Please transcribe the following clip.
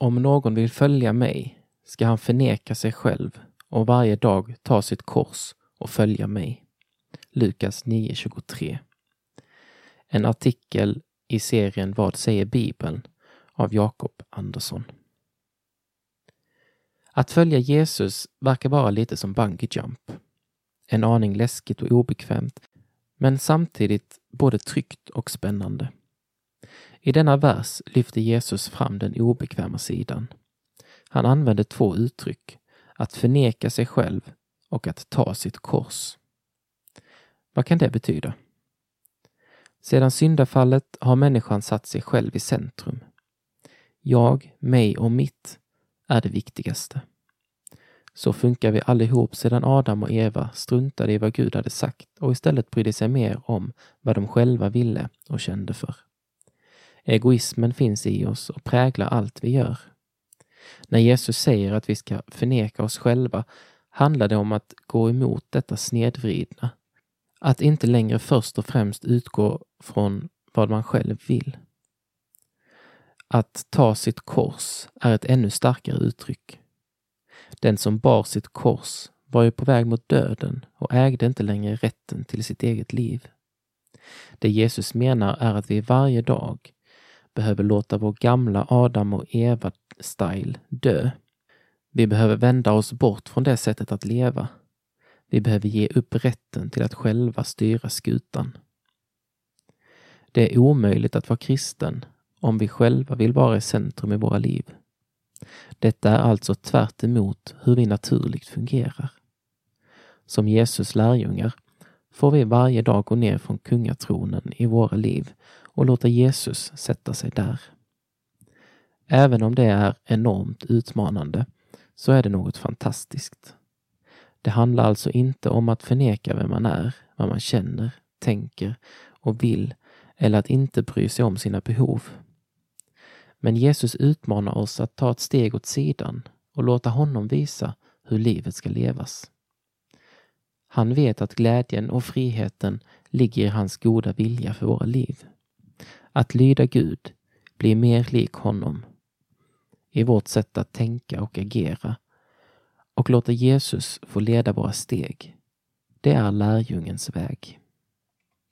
om någon vill följa mig ska han förneka sig själv och varje dag ta sitt kors och följa mig. Lukas 9.23 En artikel i serien Vad säger Bibeln? av Jakob Andersson. Att följa Jesus verkar vara lite som bungee jump. En aning läskigt och obekvämt, men samtidigt både tryggt och spännande. I denna vers lyfter Jesus fram den obekväma sidan. Han använder två uttryck, att förneka sig själv och att ta sitt kors. Vad kan det betyda? Sedan syndafallet har människan satt sig själv i centrum. Jag, mig och mitt är det viktigaste. Så funkar vi allihop sedan Adam och Eva struntade i vad Gud hade sagt och istället brydde sig mer om vad de själva ville och kände för. Egoismen finns i oss och präglar allt vi gör. När Jesus säger att vi ska förneka oss själva handlar det om att gå emot detta snedvridna. Att inte längre först och främst utgå från vad man själv vill. Att ta sitt kors är ett ännu starkare uttryck. Den som bar sitt kors var ju på väg mot döden och ägde inte längre rätten till sitt eget liv. Det Jesus menar är att vi varje dag behöver låta vår gamla Adam och Eva-style dö. Vi behöver vända oss bort från det sättet att leva. Vi behöver ge upp rätten till att själva styra skutan. Det är omöjligt att vara kristen om vi själva vill vara i centrum i våra liv. Detta är alltså tvärt hur vi naturligt fungerar. Som Jesus lärjungar får vi varje dag gå ner från kungatronen i våra liv och låta Jesus sätta sig där. Även om det är enormt utmanande så är det något fantastiskt. Det handlar alltså inte om att förneka vem man är, vad man känner, tänker och vill eller att inte bry sig om sina behov. Men Jesus utmanar oss att ta ett steg åt sidan och låta honom visa hur livet ska levas. Han vet att glädjen och friheten ligger i hans goda vilja för våra liv. Att lyda Gud, blir mer lik honom i vårt sätt att tänka och agera och låta Jesus få leda våra steg. Det är lärjungens väg.